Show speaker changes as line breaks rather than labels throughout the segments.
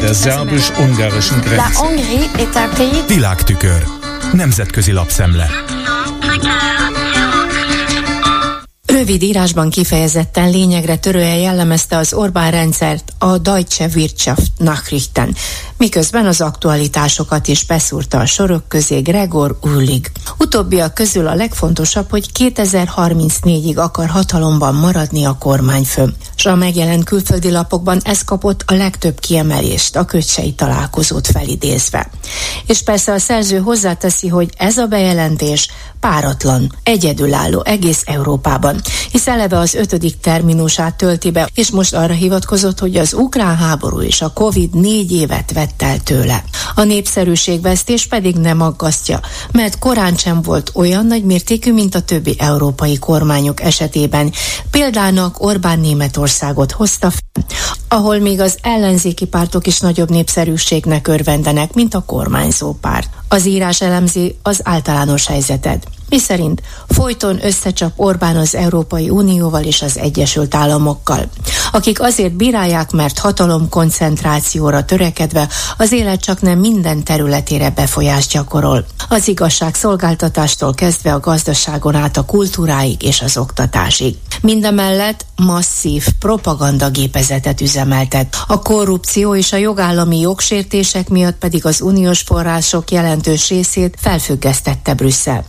Der szerbus-ungarischen Grenze.
Világtükör. Nemzetközi lapszemle.
Rövid írásban kifejezetten lényegre törően jellemezte az Orbán rendszert a Deutsche Wirtschaft Nachrichten, miközben az aktualitásokat is beszúrta a sorok közé Gregor Ullig. Utóbbiak közül a legfontosabb, hogy 2034-ig akar hatalomban maradni a kormányfő. S a megjelent külföldi lapokban ez kapott a legtöbb kiemelést, a kötsei találkozót felidézve. És persze a szerző hozzáteszi, hogy ez a bejelentés páratlan, egyedülálló egész Európában, hisz eleve az ötödik terminusát tölti be, és most arra hivatkozott, hogy az ukrán háború és a Covid négy évet vett el tőle. A népszerűségvesztés pedig nem aggasztja, mert korán sem volt olyan nagy mértékű, mint a többi európai kormányok esetében. Példának Orbán Németországot hozta fel, ahol még az ellenzéki pártok is nagyobb népszerűségnek örvendenek, mint a kormányzó párt. Az írás elemzi az általános helyzetet mi szerint folyton összecsap Orbán az Európai Unióval és az Egyesült Államokkal, akik azért bírálják, mert hatalom koncentrációra törekedve az élet csak nem minden területére befolyást gyakorol. Az igazság szolgáltatástól kezdve a gazdaságon át a kultúráig és az oktatásig. Mindemellett masszív propagandagépezetet üzemeltet. A korrupció és a jogállami jogsértések miatt pedig az uniós források jelentős részét felfüggesztette Brüsszel.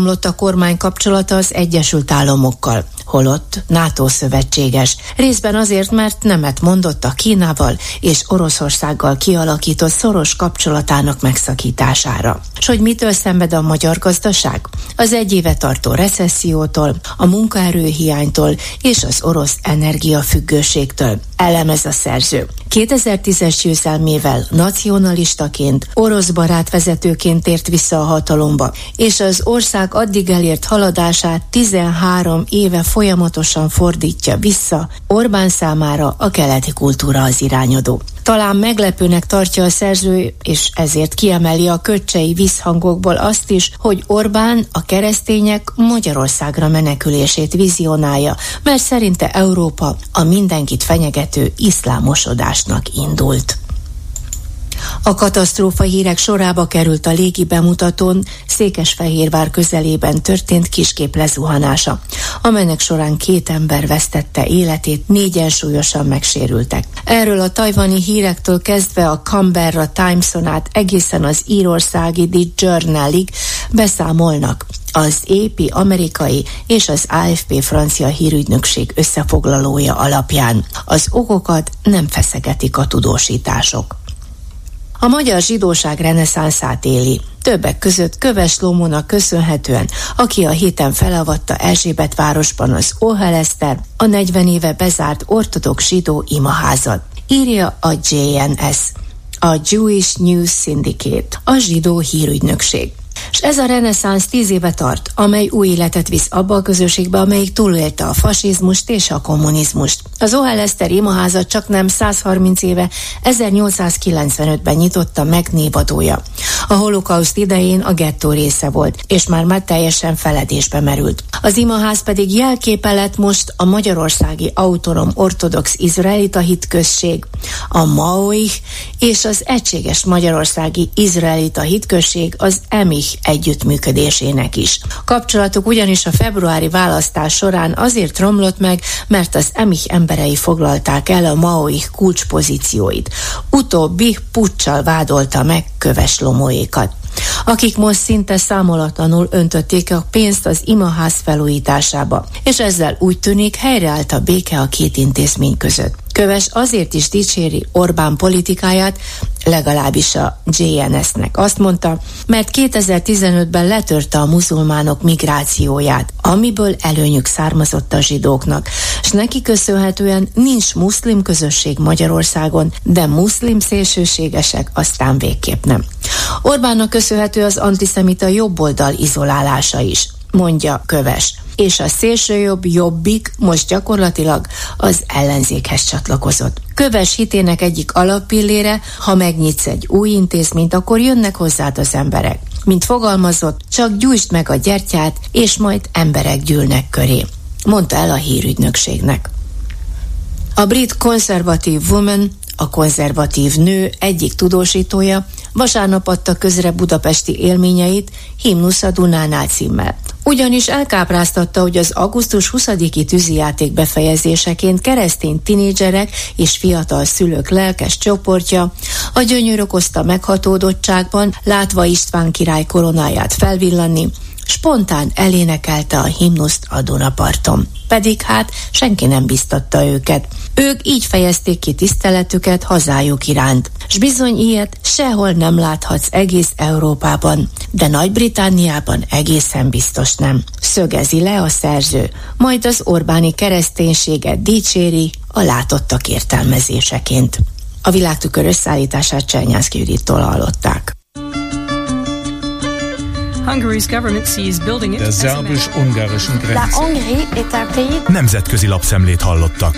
Megromlott a kormány kapcsolata az Egyesült Államokkal holott NATO szövetséges. Részben azért, mert nemet mondott a Kínával és Oroszországgal kialakított szoros kapcsolatának megszakítására. S hogy mitől szenved a magyar gazdaság? Az egy éve tartó recessziótól, a munkaerőhiánytól és az orosz energiafüggőségtől. Elemez a szerző. 2010-es győzelmével nacionalistaként, orosz barát vezetőként tért vissza a hatalomba, és az ország addig elért haladását 13 éve folyamatosan fordítja vissza Orbán számára a keleti kultúra az irányodó. Talán meglepőnek tartja a szerző, és ezért kiemeli a köcsei visszhangokból azt is, hogy Orbán a keresztények Magyarországra menekülését vizionálja, mert szerinte Európa a mindenkit fenyegető iszlámosodásnak indult. A katasztrófa hírek sorába került a légi bemutatón Székesfehérvár közelében történt kiskép lezuhanása, amelynek során két ember vesztette életét, négyen súlyosan megsérültek. Erről a tajvani hírektől kezdve a Canberra Timeson át egészen az írországi The Journalig beszámolnak az AP amerikai és az AFP francia hírügynökség összefoglalója alapján. Az okokat nem feszegetik a tudósítások. A magyar zsidóság reneszánszát éli. Többek között Köves Lomónak köszönhetően, aki a héten felavatta Erzsébet városban az Oheleszter, a 40 éve bezárt ortodox zsidó imaházat. Írja a JNS, a Jewish News Syndicate, a zsidó hírügynökség. És ez a reneszánsz tíz éve tart, amely új életet visz abba a közösségbe, amelyik túlélte a fasizmust és a kommunizmust. Az Ohel Eszter imaházat csak nem 130 éve, 1895-ben nyitotta meg névadója. A holokauszt idején a gettó része volt, és már már teljesen feledésbe merült. Az imaház pedig jelképe lett most a magyarországi autonóm ortodox izraelita hitközség, a Maoich és az egységes magyarországi izraelita hitközség, az Emich együttműködésének is. Kapcsolatuk ugyanis a februári választás során azért romlott meg, mert az Emich emberei foglalták el a Maoich kulcspozícióit. Utóbbi puccsal vádolta meg köves lomóékat akik most szinte számolatlanul öntötték a pénzt az imaház felújításába, és ezzel úgy tűnik helyreállt a béke a két intézmény között. Köves azért is dicséri Orbán politikáját, legalábbis a JNS-nek. Azt mondta, mert 2015-ben letörte a muzulmánok migrációját, amiből előnyük származott a zsidóknak, és neki köszönhetően nincs muszlim közösség Magyarországon, de muszlim szélsőségesek aztán végképp nem. Orbánnak köszönhető az antiszemita jobboldal izolálása is, mondja Köves és a szélsőjobb jobbik most gyakorlatilag az ellenzékhez csatlakozott. Köves hitének egyik alappillére, ha megnyitsz egy új intézményt, akkor jönnek hozzád az emberek. Mint fogalmazott, csak gyújtsd meg a gyertyát, és majd emberek gyűlnek köré, mondta el a hírügynökségnek. A brit konzervatív Woman a konzervatív nő egyik tudósítója, vasárnap adta közre budapesti élményeit Himnusz a Dunánál címmel. Ugyanis elkápráztatta, hogy az augusztus 20-i tűzijáték befejezéseként keresztény tinédzserek és fiatal szülők lelkes csoportja a gyönyör okozta meghatódottságban, látva István király koronáját felvillanni, spontán elénekelte a himnuszt a Dunaparton. Pedig hát senki nem biztatta őket. Ők így fejezték ki tiszteletüket hazájuk iránt. S bizony ilyet sehol nem láthatsz egész Európában, de Nagy-Britániában egészen biztos nem. Szögezi le a szerző, majd az Orbáni kereszténységet dicséri a látottak értelmezéseként. A világtükör összeállítását Csernyászki Judittól hallották.
Der szerbus-ungarischen Grenze.
Nemzetközi lapszemlét hallottak.